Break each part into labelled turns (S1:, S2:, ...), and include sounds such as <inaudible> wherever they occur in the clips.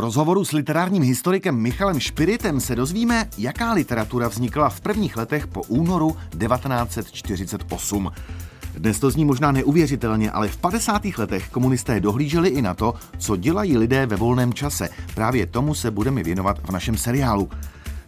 S1: rozhovoru s literárním historikem Michalem Špiritem se dozvíme, jaká literatura vznikla v prvních letech po únoru 1948. Dnes to zní možná neuvěřitelně, ale v 50. letech komunisté dohlíželi i na to, co dělají lidé ve volném čase. Právě tomu se budeme věnovat v našem seriálu.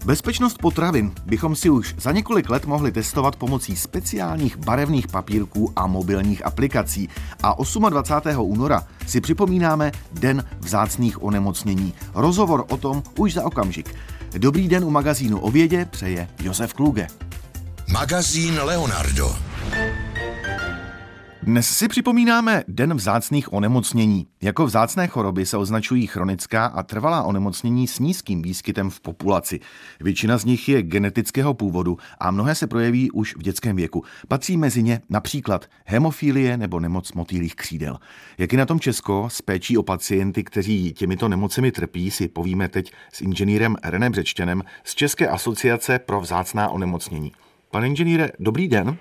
S1: Bezpečnost potravin bychom si už za několik let mohli testovat pomocí speciálních barevných papírků a mobilních aplikací. A 28. února si připomínáme Den vzácných onemocnění. Rozhovor o tom už za okamžik. Dobrý den u magazínu o vědě přeje Josef Kluge.
S2: Magazín Leonardo.
S1: Dnes si připomínáme Den vzácných onemocnění. Jako vzácné choroby se označují chronická a trvalá onemocnění s nízkým výskytem v populaci. Většina z nich je genetického původu a mnohé se projeví už v dětském věku. Patří mezi ně například hemofilie nebo nemoc motýlých křídel. Jak je na tom Česko s péčí o pacienty, kteří těmito nemocemi trpí, si povíme teď s inženýrem René Břečtěnem z České asociace pro vzácná onemocnění. Pane inženýre, dobrý den.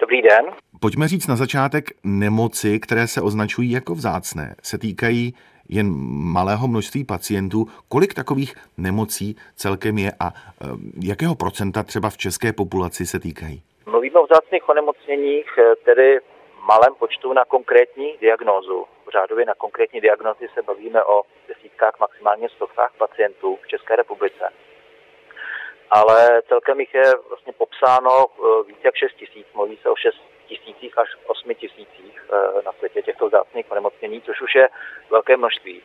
S3: Dobrý den.
S1: Pojďme říct na začátek, nemoci, které se označují jako vzácné, se týkají jen malého množství pacientů. Kolik takových nemocí celkem je a eh, jakého procenta třeba v české populaci se týkají?
S3: Mluvíme o vzácných onemocněních, eh, tedy malém počtu na konkrétní diagnózu. Řádově na konkrétní diagnózy se bavíme o desítkách, maximálně stovkách pacientů v České republice. Ale celkem jich je vlastně popsáno eh, více jak 6 tisíc, mluví se o 6 tisících až 8 tisících eh, na světě těchto vzácných onemocnění, což už je velké množství.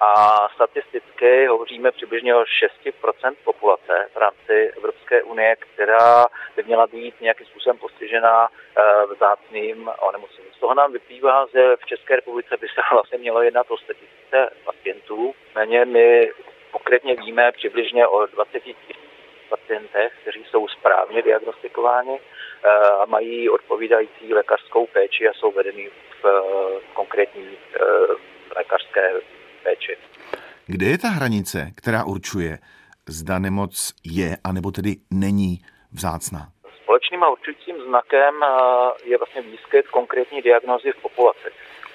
S3: A statisticky hovoříme přibližně o 6% populace v rámci Evropské unie, která by měla být nějakým způsobem postižena eh, vzácným onemocněním. Z toho nám vyplývá, že v České republice by se <laughs> vlastně mělo jednat o 100 000 pacientů. Méně my konkrétně víme přibližně o 20 tisíc pacientech, kteří jsou správně diagnostikováni eh, a mají odpovídající lékařskou péči a jsou vedeny v eh, konkrétní eh, lékařské péči.
S1: Kde je ta hranice, která určuje, zda nemoc je, anebo tedy není vzácná?
S3: Společným a určujícím znakem je vlastně výskyt konkrétní diagnozy v populaci.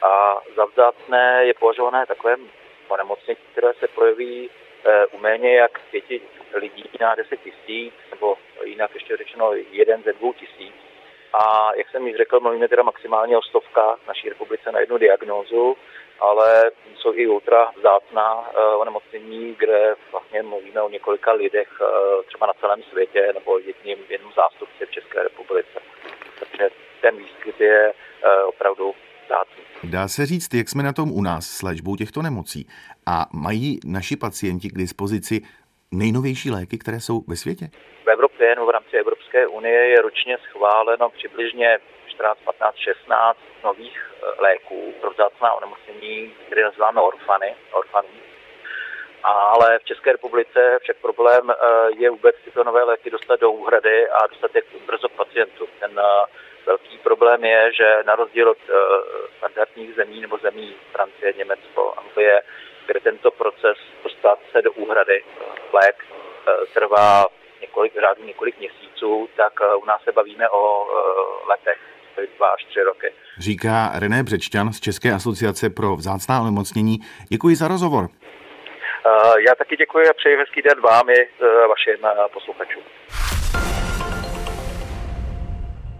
S3: A za vzácné je považované takové onemocnění, které se projeví u méně jak pěti lidí na 10 tisíc, nebo jinak ještě řečeno jeden ze dvou tisíc. A jak jsem již řekl, mluvíme teda maximálně o stovkách naší republice na jednu diagnózu, ale jsou i ultra vzácná uh, onemocnění, kde vlastně mluvíme o několika lidech uh, třeba na celém světě nebo jedním, jednom zástupci v České republice. Takže ten výskyt je opravdu vzácný.
S1: Dá se říct, jak jsme na tom u nás s léčbou těchto nemocí a mají naši pacienti k dispozici nejnovější léky, které jsou ve světě?
S3: V Evropě nebo v rámci Evropské unie je ročně schváleno přibližně 14, 15, 16 nových eh, léků pro vzácná onemocnění, které nazýváme orfany, orfanů. Ale v České republice však problém eh, je vůbec tyto nové léky dostat do úhrady a dostat je brzo k pacientům. Ten eh, problém je, že na rozdíl od standardních zemí nebo zemí Francie, Německo, Anglie, kde tento proces dostat se do úhrady lék eh, trvá několik řádů, několik měsíců, tak eh, u nás se bavíme o eh, letech, dva až tři roky.
S1: Říká René Břečťan z České asociace pro vzácná onemocnění. Děkuji za rozhovor.
S3: Já taky děkuji a přeji hezký den vám i vašim posluchačům.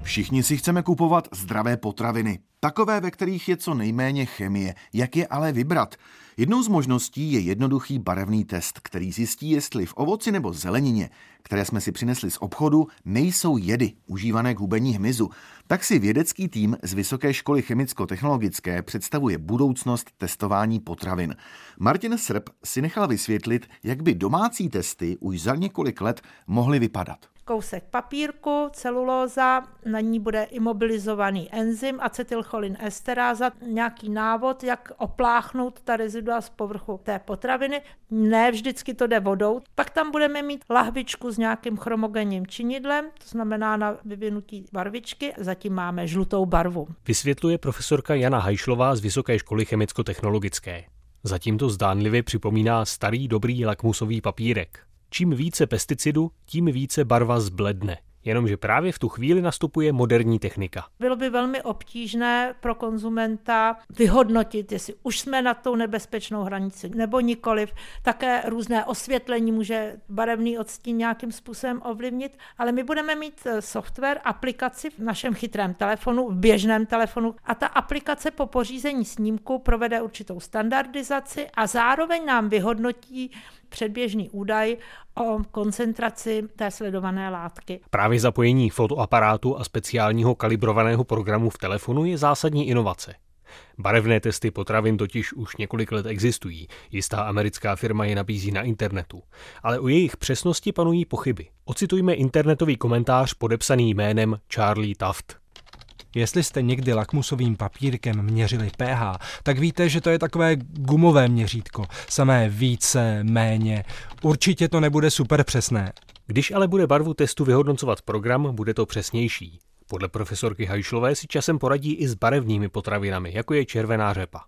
S1: Všichni si chceme kupovat zdravé potraviny. Takové, ve kterých je co nejméně chemie. Jak je ale vybrat? Jednou z možností je jednoduchý barevný test, který zjistí, jestli v ovoci nebo zelenině, které jsme si přinesli z obchodu, nejsou jedy užívané k hubení hmyzu. Tak si vědecký tým z Vysoké školy chemicko-technologické představuje budoucnost testování potravin. Martin Srb si nechal vysvětlit, jak by domácí testy už za několik let mohly vypadat
S4: kousek papírku, celulóza, na ní bude imobilizovaný enzym, acetylcholin esteráza, nějaký návod, jak opláchnout ta rezidua z povrchu té potraviny. Ne vždycky to jde vodou. Pak tam budeme mít lahvičku s nějakým chromogenním činidlem, to znamená na vyvinutí barvičky, zatím máme žlutou barvu.
S5: Vysvětluje profesorka Jana Hajšlová z Vysoké školy chemicko-technologické. Zatím to zdánlivě připomíná starý dobrý lakmusový papírek. Čím více pesticidu, tím více barva zbledne. jenomže právě v tu chvíli nastupuje moderní technika.
S4: Bylo by velmi obtížné pro konzumenta vyhodnotit, jestli už jsme na tou nebezpečnou hranici nebo nikoliv. Také různé osvětlení může barevný odstín nějakým způsobem ovlivnit, ale my budeme mít eh, software, aplikaci v našem chytrém telefonu, v běžném telefonu a ta aplikace po pořízení snímku provede určitou standardizaci a zároveň nám vyhodnotí předběžný údaj o koncentraci té sledované látky.
S5: Právě zapojení fotoaparátu a speciálního kalibrovaného programu v telefonu je zásadní inovace. Barevné testy potravin totiž už několik let existují. Jistá americká firma je nabízí na internetu. Ale o jejich přesnosti panují pochyby. Ocitujme internetový komentář podepsaný jménem Charlie Taft.
S6: Jestli jste někdy lakmusovým papírkem měřili pH, tak víte, že to je takové gumové měřítko. Samé více, méně. Určitě to nebude super přesné.
S5: Když ale bude barvu testu vyhodnocovat program, bude to přesnější. Podle profesorky Hajšlové si časem poradí i s barevnými potravinami, jako je červená řepa.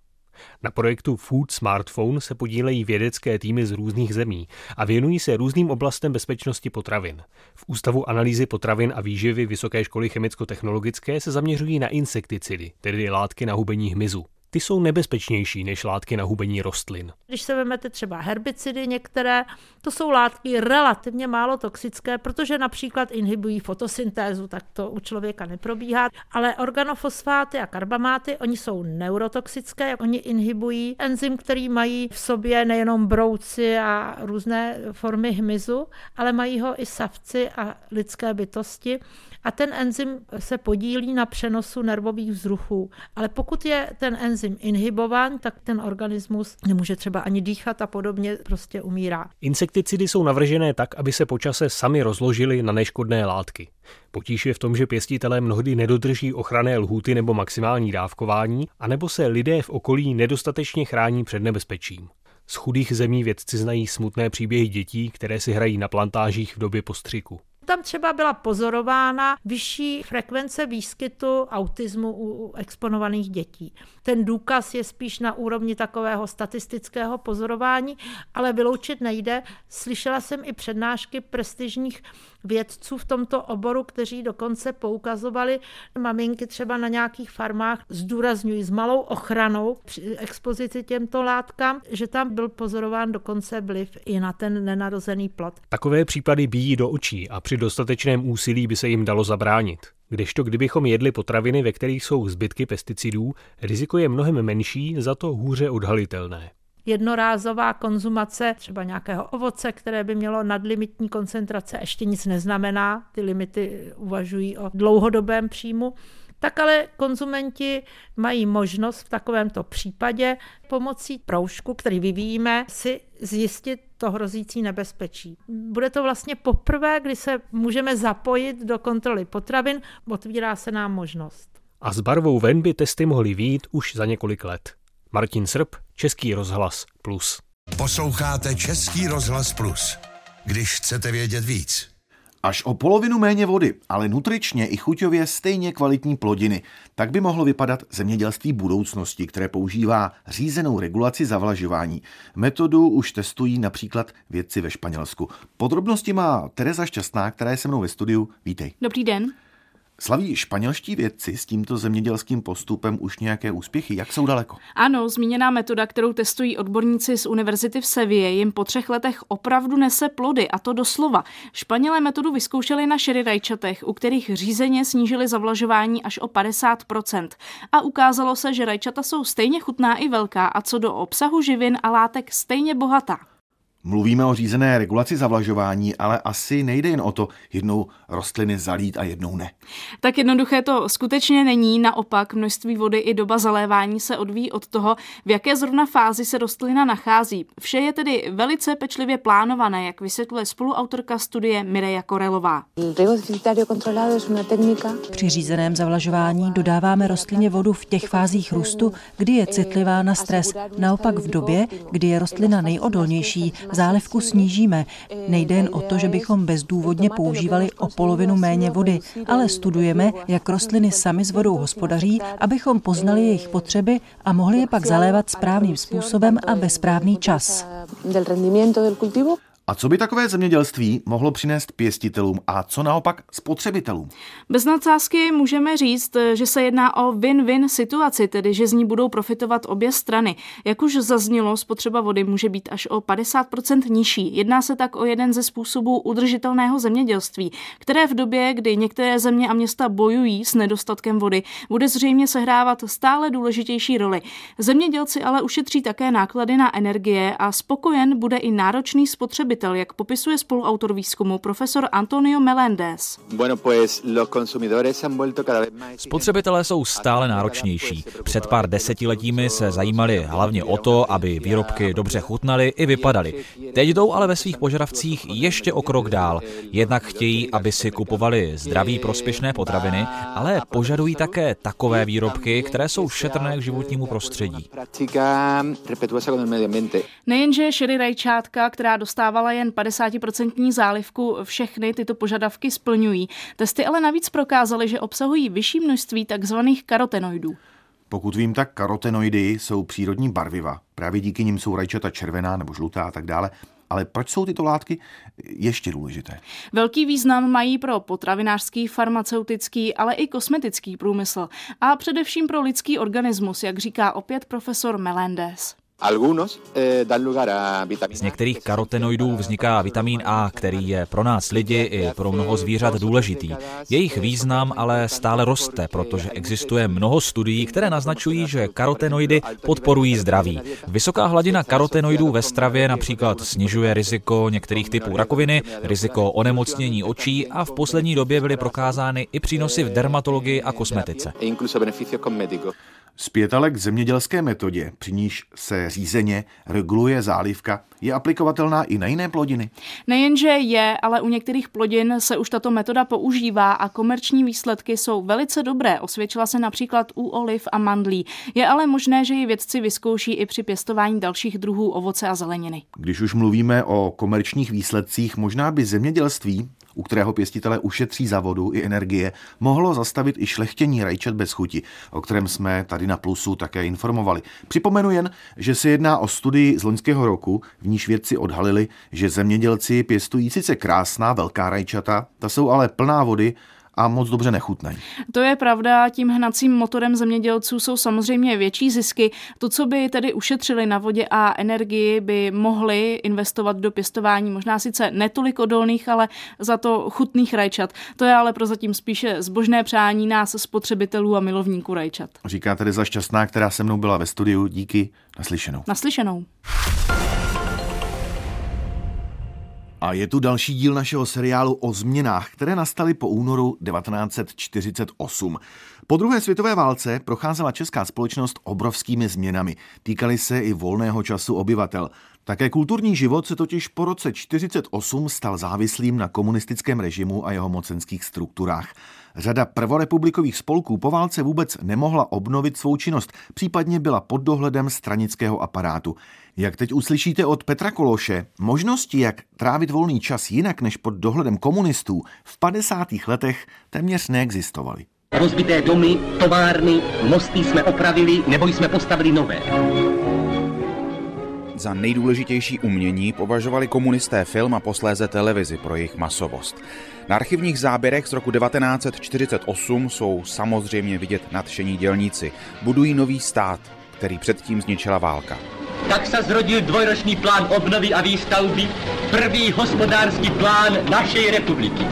S5: Na projektu Food Smartphone se podílejí vědecké týmy z různých zemí a věnují se různým oblastem bezpečnosti potravin. V Ústavu analýzy potravin a výživy Vysoké školy chemicko-technologické se zaměřují na insekticidy, tedy látky na hubení hmyzu ty jsou nebezpečnější než látky na hubení rostlin.
S4: Když se vezmete třeba herbicidy některé, to jsou látky relativně málo toxické, protože například inhibují fotosyntézu, tak to u člověka neprobíhá. Ale organofosfáty a karbamáty, oni jsou neurotoxické, oni inhibují enzym, který mají v sobě nejenom brouci a různé formy hmyzu, ale mají ho i savci a lidské bytosti a ten enzym se podílí na přenosu nervových vzruchů. Ale pokud je ten enzym inhibován, tak ten organismus nemůže třeba ani dýchat a podobně prostě umírá.
S5: Insekticidy jsou navržené tak, aby se počase sami rozložily na neškodné látky. Potíž je v tom, že pěstitelé mnohdy nedodrží ochranné lhůty nebo maximální dávkování, anebo se lidé v okolí nedostatečně chrání před nebezpečím. Z chudých zemí vědci znají smutné příběhy dětí, které si hrají na plantážích v době postřiku
S4: tam třeba byla pozorována vyšší frekvence výskytu autismu u exponovaných dětí. Ten důkaz je spíš na úrovni takového statistického pozorování, ale vyloučit nejde. Slyšela jsem i přednášky prestižních vědců v tomto oboru, kteří dokonce poukazovali maminky třeba na nějakých farmách, zdůrazňují s malou ochranou při expozici těmto látkám, že tam byl pozorován dokonce vliv i na ten nenarozený plod.
S5: Takové případy bíjí do očí a při dostatečném úsilí by se jim dalo zabránit. Kdežto kdybychom jedli potraviny, ve kterých jsou zbytky pesticidů, riziko je mnohem menší, za to hůře odhalitelné
S4: jednorázová konzumace třeba nějakého ovoce, které by mělo nadlimitní koncentrace, ještě nic neznamená. Ty limity uvažují o dlouhodobém příjmu tak ale konzumenti mají možnost v takovémto případě pomocí proužku, který vyvíjíme, si zjistit to hrozící nebezpečí. Bude to vlastně poprvé, kdy se můžeme zapojit do kontroly potravin, otvírá se nám možnost.
S5: A s barvou ven by testy mohly výjít už za několik let. Martin Srb, Český rozhlas Plus.
S2: Posloucháte Český rozhlas Plus. Když chcete vědět víc.
S1: Až o polovinu méně vody, ale nutričně i chuťově stejně kvalitní plodiny. Tak by mohlo vypadat zemědělství budoucnosti, které používá řízenou regulaci zavlažování. Metodu už testují například vědci ve Španělsku. Podrobnosti má Tereza Šťastná, která je se mnou ve studiu. Vítej.
S7: Dobrý den.
S1: Slaví španělští vědci s tímto zemědělským postupem už nějaké úspěchy? Jak jsou daleko?
S7: Ano, zmíněná metoda, kterou testují odborníci z univerzity v Sevě, jim po třech letech opravdu nese plody, a to doslova. Španělé metodu vyzkoušeli na šery rajčatech, u kterých řízeně snížili zavlažování až o 50%. A ukázalo se, že rajčata jsou stejně chutná i velká a co do obsahu živin a látek stejně bohatá.
S1: Mluvíme o řízené regulaci zavlažování, ale asi nejde jen o to jednou rostliny zalít a jednou ne.
S7: Tak jednoduché to skutečně není, naopak množství vody i doba zalévání se odvíjí od toho, v jaké zrovna fázi se rostlina nachází. Vše je tedy velice pečlivě plánované, jak vysvětluje spoluautorka studie Mireja Korelová.
S8: Při řízeném zavlažování dodáváme rostlině vodu v těch fázích růstu, kdy je citlivá na stres. Naopak v době, kdy je rostlina nejodolnější, zálivku snížíme. Nejde jen o to, že bychom bezdůvodně používali o polovinu méně vody, ale studujeme, jak rostliny sami s vodou hospodaří, abychom poznali jejich potřeby a mohli je pak zalévat správným způsobem a ve správný čas.
S1: A co by takové zemědělství mohlo přinést pěstitelům a co naopak spotřebitelům?
S7: Bez nadsázky můžeme říct, že se jedná o win-win situaci, tedy že z ní budou profitovat obě strany. Jak už zaznělo, spotřeba vody může být až o 50% nižší. Jedná se tak o jeden ze způsobů udržitelného zemědělství, které v době, kdy některé země a města bojují s nedostatkem vody, bude zřejmě sehrávat stále důležitější roli. Zemědělci ale ušetří také náklady na energie a spokojen bude i náročný spotřebitel, jak popisuje spoluautor výzkumu profesor Antonio Melendez.
S9: Spotřebitelé jsou stále náročnější. Před pár desetiletími se zajímali hlavně o to, aby výrobky dobře chutnaly i vypadaly. Teď jdou ale ve svých požadavcích ještě o krok dál. Jednak chtějí, aby si kupovali zdraví prospěšné potraviny, ale požadují také takové výrobky, které jsou šetrné k životnímu prostředí.
S7: Nejenže Sherry rajčátka, která dostávala jen 50% zálivku, všechny tyto požadavky splňují. Testy ale navíc prokázaly, že obsahují vyšší množství tzv. karotenoidů.
S1: Pokud vím, tak karotenoidy jsou přírodní barviva. Právě díky nim jsou rajčata červená nebo žlutá a tak dále. Ale proč jsou tyto látky ještě důležité?
S7: Velký význam mají pro potravinářský, farmaceutický, ale i kosmetický průmysl a především pro lidský organismus, jak říká opět profesor Melendez.
S9: Eh, Z některých karotenoidů vzniká vitamin A, který je pro nás lidi i pro mnoho zvířat důležitý. Jejich význam ale stále roste, protože existuje mnoho studií, které naznačují, že karotenoidy podporují zdraví. Vysoká hladina karotenoidů ve stravě například snižuje riziko některých typů rakoviny, riziko onemocnění očí a v poslední době byly prokázány i přínosy v dermatologii a kosmetice.
S1: Zpět ale k zemědělské metodě, při níž se řízeně reguluje zálivka, je aplikovatelná i na jiné plodiny.
S7: Nejenže je, ale u některých plodin se už tato metoda používá a komerční výsledky jsou velice dobré. Osvědčila se například u oliv a mandlí. Je ale možné, že ji vědci vyzkouší i při pěstování dalších druhů ovoce a zeleniny.
S1: Když už mluvíme o komerčních výsledcích, možná by zemědělství u kterého pěstitele ušetří za vodu i energie, mohlo zastavit i šlechtění rajčat bez chuti, o kterém jsme tady na Plusu také informovali. Připomenu jen, že se jedná o studii z loňského roku, v níž vědci odhalili, že zemědělci pěstují sice krásná velká rajčata, ta jsou ale plná vody a moc dobře nechutnají.
S7: To je pravda, tím hnacím motorem zemědělců jsou samozřejmě větší zisky. To, co by tedy ušetřili na vodě a energii, by mohli investovat do pěstování možná sice netolik odolných, ale za to chutných rajčat. To je ale prozatím spíše zbožné přání nás spotřebitelů a milovníků rajčat.
S1: Říká tedy za šťastná, která se mnou byla ve studiu. Díky, naslyšenou.
S7: Naslyšenou.
S1: A je tu další díl našeho seriálu o změnách, které nastaly po únoru 1948. Po druhé světové válce procházela česká společnost obrovskými změnami. Týkaly se i volného času obyvatel. Také kulturní život se totiž po roce 1948 stal závislým na komunistickém režimu a jeho mocenských strukturách. Řada prvorepublikových spolků po válce vůbec nemohla obnovit svou činnost, případně byla pod dohledem stranického aparátu. Jak teď uslyšíte od Petra Kološe, možnosti, jak trávit volný čas jinak než pod dohledem komunistů, v 50. letech téměř neexistovaly.
S10: Rozbité domy, továrny, mosty jsme opravili nebo jsme postavili nové.
S11: Za nejdůležitější umění považovali komunisté film a posléze televizi pro jejich masovost. Na archivních záběrech z roku 1948 jsou samozřejmě vidět nadšení dělníci. Budují nový stát, který předtím zničila válka.
S10: Tak se zrodil dvojročný plán obnovy a výstavby, první hospodářský plán naší republiky.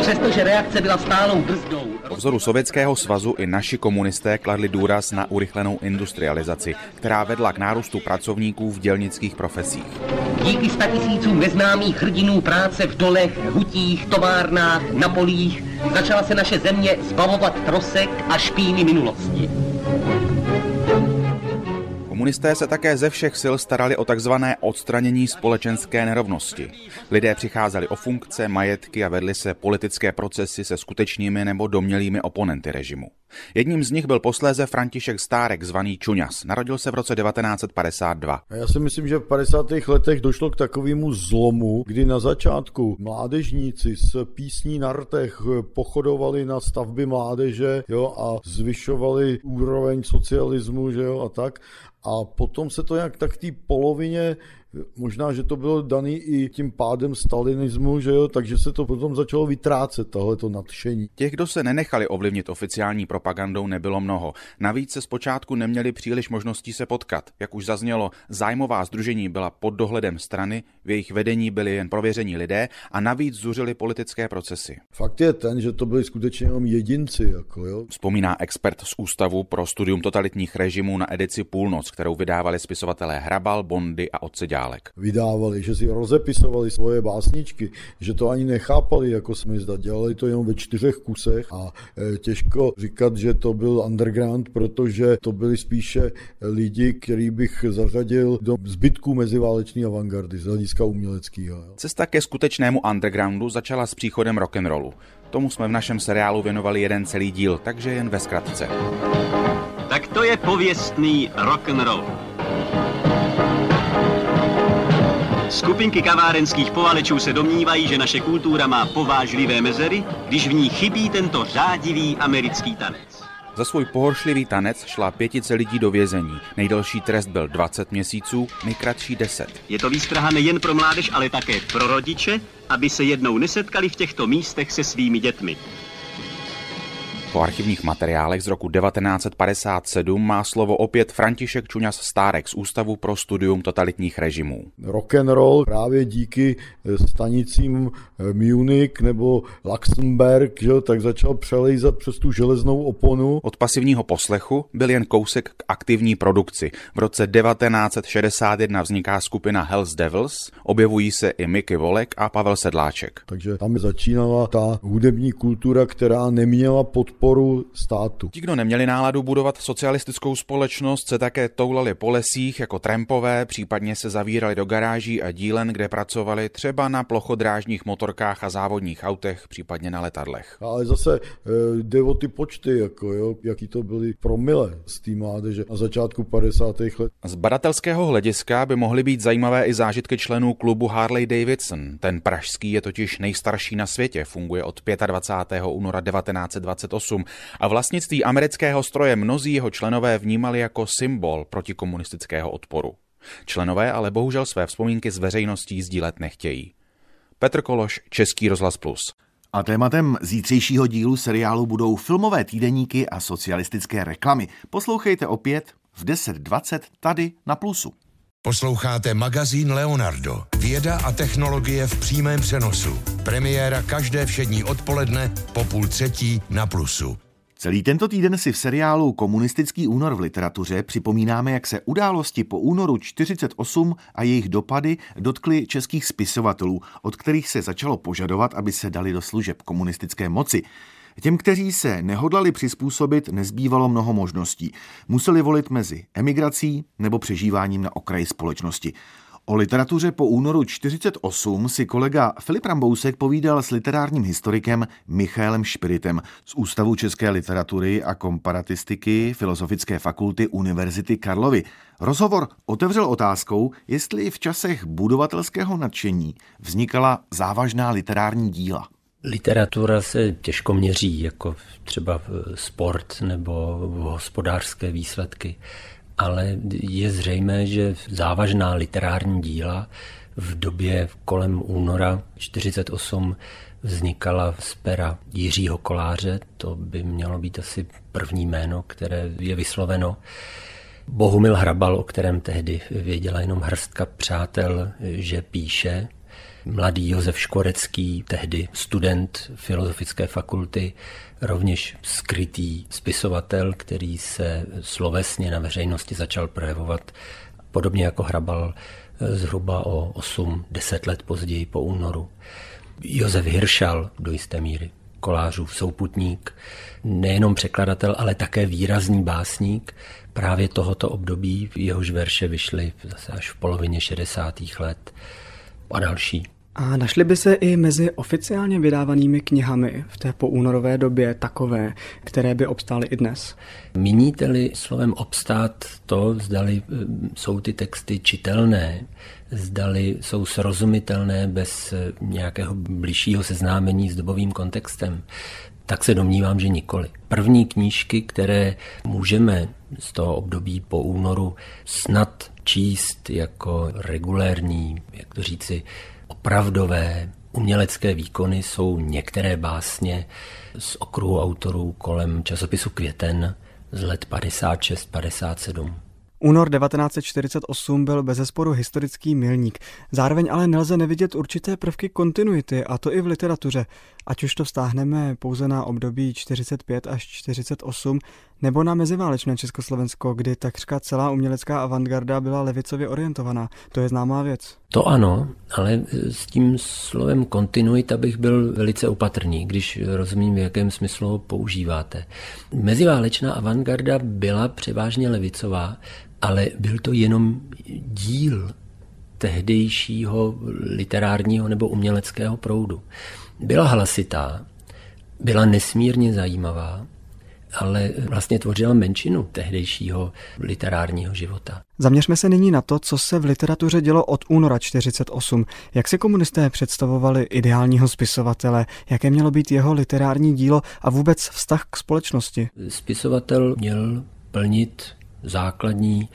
S10: Přestože reakce byla stálou brzdou.
S11: Po vzoru Sovětského svazu i naši komunisté kladli důraz na urychlenou industrializaci, která vedla k nárůstu pracovníků v dělnických profesích.
S10: Díky statisícům neznámých hrdinů práce v dolech, hutích, továrnách, na polích začala se naše země zbavovat trosek a špíny minulosti.
S11: Komunisté se také ze všech sil starali o takzvané odstranění společenské nerovnosti. Lidé přicházeli o funkce, majetky a vedli se politické procesy se skutečnými nebo domělými oponenty režimu. Jedním z nich byl posléze František Stárek, zvaný Čuňas. Narodil se v roce 1952.
S12: Já si myslím, že v 50. letech došlo k takovému zlomu, kdy na začátku mládežníci s písní na rtech pochodovali na stavby mládeže jo, a zvyšovali úroveň socialismu že jo, a tak. A potom se to jak tak té polovině možná, že to bylo daný i tím pádem stalinismu, že jo, takže se to potom začalo vytrácet, tohleto nadšení.
S11: Těch, kdo se nenechali ovlivnit oficiální propagandou, nebylo mnoho. Navíc se zpočátku neměli příliš možností se potkat. Jak už zaznělo, zájmová združení byla pod dohledem strany, v jejich vedení byli jen prověření lidé a navíc zuřili politické procesy.
S12: Fakt je ten, že to byli skutečně jenom jedinci. Jako, jo.
S11: Vzpomíná expert z Ústavu pro studium totalitních režimů na edici Půlnoc, kterou vydávali spisovatelé Hrabal, Bondy a Odseďálek.
S12: Vydávali, že si rozepisovali svoje básničky, že to ani nechápali, jako jsme zda, dělali to jenom ve čtyřech kusech a e, těžko říkat, že to byl underground, protože to byli spíše lidi, který bych zařadil do zbytků meziválečné avantgardy z hlediska uměleckého.
S11: Cesta ke skutečnému undergroundu začala s příchodem rock'n'rollu. Tomu jsme v našem seriálu věnovali jeden celý díl, takže jen ve zkratce.
S10: Tak to je pověstný rock'n'roll. Skupinky kavárenských povalečů se domnívají, že naše kultura má povážlivé mezery, když v ní chybí tento řádivý americký tanec.
S11: Za svůj pohoršlivý tanec šla pětice lidí do vězení. Nejdelší trest byl 20 měsíců, nejkratší 10.
S10: Je to výstraha nejen pro mládež, ale také pro rodiče, aby se jednou nesetkali v těchto místech se svými dětmi.
S11: Po archivních materiálech z roku 1957 má slovo opět František Čuňas Stárek z Ústavu pro studium totalitních režimů.
S12: Rock and roll právě díky eh, stanicím eh, Munich nebo Luxemburg, že, tak začal přelejzat přes tu železnou oponu.
S11: Od pasivního poslechu byl jen kousek k aktivní produkci. V roce 1961 vzniká skupina Hells Devils, objevují se i Miky Volek a Pavel Sedláček.
S12: Takže tam začínala ta hudební kultura, která neměla pod podporu státu.
S11: Ti, kdo neměli náladu budovat socialistickou společnost, se také toulali po lesích jako trampové, případně se zavírali do garáží a dílen, kde pracovali třeba na plochodrážních motorkách a závodních autech, případně na letadlech.
S12: Ale zase e, jde o ty počty, jako jo, jaký to byly promile z té mládeže na začátku 50. let.
S11: Z badatelského hlediska by mohly být zajímavé i zážitky členů klubu Harley Davidson. Ten pražský je totiž nejstarší na světě, funguje od 25. února 1928 a vlastnictví amerického stroje mnozí jeho členové vnímali jako symbol protikomunistického odporu. Členové ale bohužel své vzpomínky s veřejností sdílet nechtějí. Petr Kološ, Český rozhlas Plus.
S1: A tématem zítřejšího dílu seriálu budou filmové týdeníky a socialistické reklamy. Poslouchejte opět v 10.20 tady na Plusu.
S2: Posloucháte magazín Leonardo. Věda a technologie v přímém přenosu. Premiéra každé všední odpoledne po půl třetí na Plusu.
S1: Celý tento týden si v seriálu Komunistický únor v literatuře připomínáme, jak se události po únoru 48 a jejich dopady dotkly českých spisovatelů, od kterých se začalo požadovat, aby se dali do služeb komunistické moci. Těm, kteří se nehodlali přizpůsobit, nezbývalo mnoho možností. Museli volit mezi emigrací nebo přežíváním na okraji společnosti. O literatuře po únoru 48 si kolega Filip Rambousek povídal s literárním historikem Michaelem Špiritem z Ústavu české literatury a komparatistiky Filozofické fakulty Univerzity Karlovy. Rozhovor otevřel otázkou, jestli v časech budovatelského nadšení vznikala závažná literární díla.
S13: Literatura se těžko měří, jako třeba sport nebo hospodářské výsledky, ale je zřejmé, že závažná literární díla v době kolem února 48 vznikala z pera Jiřího Koláře, to by mělo být asi první jméno, které je vysloveno. Bohumil Hrabal, o kterém tehdy věděla jenom hrstka přátel, že píše, mladý Josef Škorecký, tehdy student Filozofické fakulty, rovněž skrytý spisovatel, který se slovesně na veřejnosti začal projevovat, podobně jako Hrabal zhruba o 8-10 let později po únoru. Josef Hiršal do jisté míry, kolářův souputník, nejenom překladatel, ale také výrazný básník právě tohoto období, jehož verše vyšly zase až v polovině 60. let a další.
S14: A našly by se i mezi oficiálně vydávanými knihami v té poúnorové době takové, které by obstály i dnes?
S13: Míníte-li slovem obstát to, zdali eh, jsou ty texty čitelné, zdali jsou srozumitelné bez eh, nějakého bližšího seznámení s dobovým kontextem, tak se domnívám, že nikoli. První knížky, které můžeme z toho období po únoru snad číst jako regulérní, jak to říci, opravdové umělecké výkony, jsou některé básně z okruhu autorů kolem časopisu Květen z let 56-57.
S14: Únor 1948 byl bezesporu historický milník. Zároveň ale nelze nevidět určité prvky kontinuity, a to i v literatuře. Ať už to vztáhneme pouze na období 45 až 48, nebo na meziválečné Československo, kdy takřka celá umělecká avantgarda byla levicově orientovaná. To je známá věc.
S13: To ano, ale s tím slovem kontinuita bych byl velice opatrný, když rozumím, v jakém smyslu ho používáte. Meziválečná avantgarda byla převážně levicová, ale byl to jenom díl tehdejšího literárního nebo uměleckého proudu. Byla hlasitá, byla nesmírně zajímavá, ale vlastně tvořila menšinu tehdejšího literárního života.
S14: Zaměřme se nyní na to, co se v literatuře dělo od února 48. Jak si komunisté představovali ideálního spisovatele, jaké mělo být jeho literární dílo a vůbec vztah k společnosti?
S13: Spisovatel měl plnit základní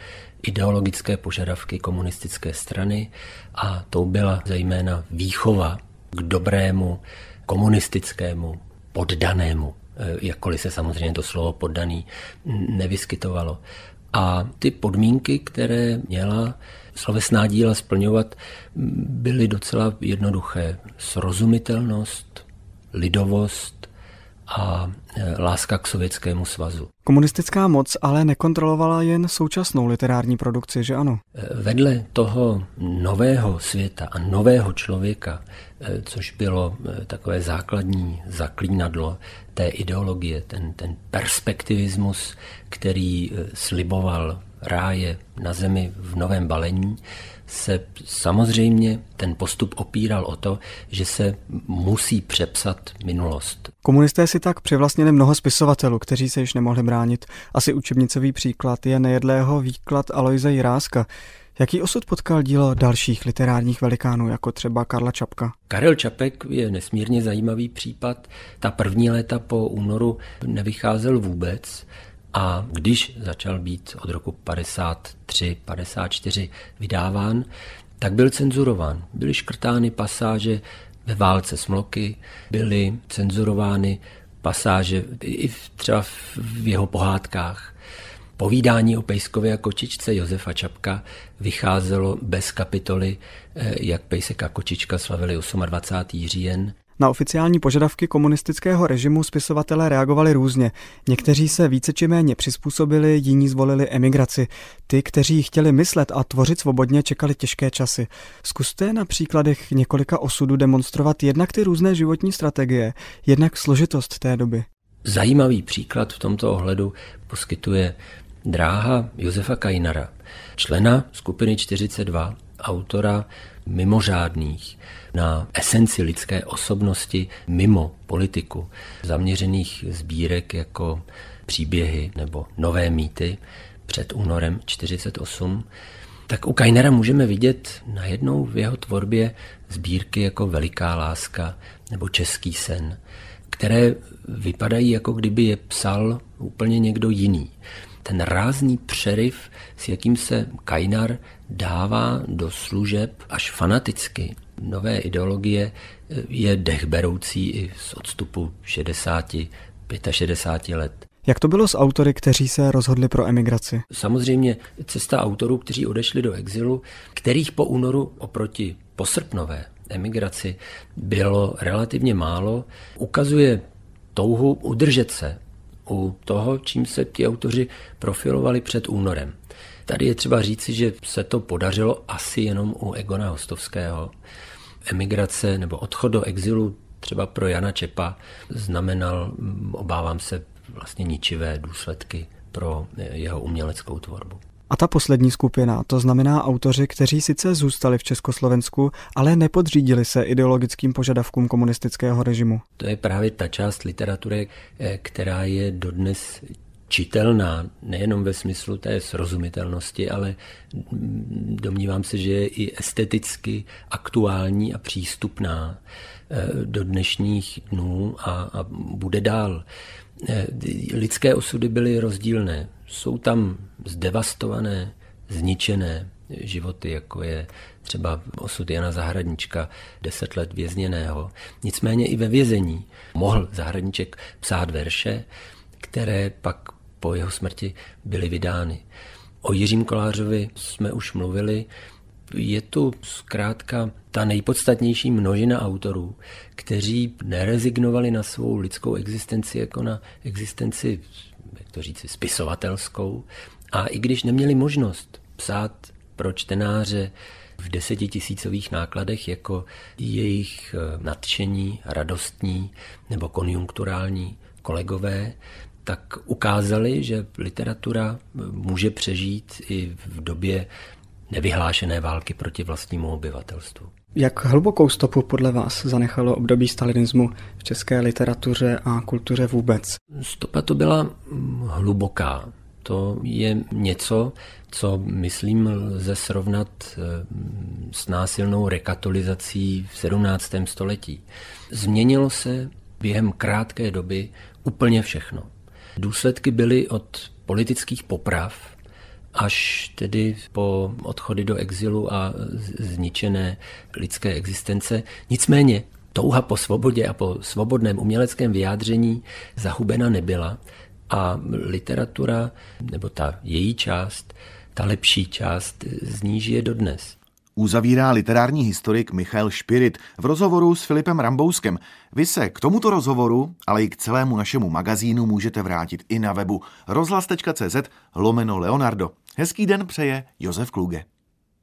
S13: ideologické požadavky komunistické strany a to byla zejména výchova k dobrému komunistickému poddanému, eh, jakkoliv se samozřejmě to slovo poddaný nevyskytovalo. A ty podmínky, které měla slovesná díla splňovat, byly docela jednoduché. Srozumitelnost, lidovost, a e, láska k Sovětskému svazu.
S14: Komunistická moc ale nekontrolovala jen současnou literární produkci, že ano?
S13: E, vedle toho nového světa a nového člověka, e, což bylo takové základní zaklínadlo té ideologie, ten, ten perspektivismus, který sliboval ráje na zemi v novém balení, se samozřejmě ten postup opíral o to, že se musí přepsat minulost.
S14: Komunisté si tak přivlastnili mnoho spisovatelů, kteří se již nemohli bránit. Asi učebnicový příklad je nejedlého výklad Aloise Jiráska. Jaký osud potkal dílo dalších literárních velikánů, jako třeba Karla Čapka?
S13: Karel Čapek je nesmírně zajímavý případ. Ta první léta po únoru nevycházel vůbec. A když začal být od roku 53-54 vydáván, tak byl cenzurován. Byly škrtány pasáže ve válce smloky, byly cenzurovány pasáže i třeba v jeho pohádkách. Povídání o Pejskově a kočičce Josefa Čapka vycházelo bez kapitoly, eh, jak Pejsek a kočička slavili 28. říjen.
S14: Na oficiální požadavky komunistického režimu spisovatelé reagovali různě. Někteří se více či méně přizpůsobili, jiní zvolili emigraci. Ty, kteří chtěli myslet a tvořit svobodně, čekali těžké časy. Zkuste na příkladech několika osudů demonstrovat jednak ty různé životní strategie, jednak složitost té doby.
S13: Zajímavý příklad v tomto ohledu poskytuje dráha Josefa Kajnara, člena skupiny 42, autora mimořádných na esenci lidské osobnosti mimo politiku, zaměřených sbírek jako příběhy nebo nové mýty před únorem 48, tak u Kainera můžeme vidět najednou v jeho tvorbě sbírky jako Veliká láska nebo Český sen, které vypadají jako kdyby je psal úplně někdo jiný. Ten rázný přeryv, s jakým se Kainar dává do služeb až fanaticky nové ideologie, je dechberoucí i z odstupu 60, 65 let.
S14: Jak to bylo s autory, kteří se rozhodli pro emigraci?
S13: Samozřejmě cesta autorů, kteří odešli do exilu, kterých po únoru oproti posrpnové emigraci bylo relativně málo, ukazuje touhu udržet se u toho, čím se ti autoři profilovali před únorem. Tady je třeba říci, že se to podařilo asi jenom u Egona Hostovského. Emigrace nebo odchod do exilu třeba pro Jana Čepa znamenal, obávám se, vlastně ničivé důsledky pro jeho uměleckou tvorbu.
S14: A ta poslední skupina, to znamená autoři, kteří sice zůstali v Československu, ale nepodřídili se ideologickým požadavkům komunistického režimu.
S13: To je právě ta část literatury, eh, která je dodnes čitelná, nejenom ve smyslu té srozumitelnosti, ale domnívám se, že je i esteticky aktuální a přístupná eh, do dnešních dnů a, a bude dál. Eh, lidské osudy byly rozdílné. Jsou tam zdevastované, zničené životy, jako je třeba osud Jana Zahradnička, deset let vězněného. Nicméně i ve vězení mohl Zahradníček psát verše, které pak po jeho smrti byly vydány. O Jiřím Kolářovi jsme už mluvili. Je tu zkrátka ta nejpodstatnější množina autorů, kteří nerezignovali na svou lidskou existenci jako na existenci, jak to říci, spisovatelskou. A i když neměli možnost psát pro čtenáře v desetitisícových nákladech jako jejich eh, nadšení, radostní nebo konjunkturální kolegové, tak ukázali, že literatura může přežít i v době nevyhlášené války proti vlastnímu obyvatelstvu.
S14: Jak hlubokou stopu podle vás zanechalo období stalinismu v české literatuře a kultuře vůbec?
S13: Stopa to byla mm, hluboká. To je něco, co myslím lze srovnat eh, s násilnou rekatolizací v 17. století. Změnilo se během krátké doby úplně všechno. Důsledky byly od politických poprav až tedy po odchody do exilu a zničené lidské existence. Nicméně touha po svobodě a po svobodném uměleckém vyjádření zahubena nebyla a literatura, nebo ta její část, ta lepší část z ní žije dodnes.
S1: Uzavírá literární historik Michal Špirit v rozhovoru s Filipem Rambouskem. Vy se k tomuto rozhovoru, ale i k celému našemu magazínu můžete vrátit i na webu rozhlas.cz lomeno Leonardo. Hezký den přeje Josef Kluge.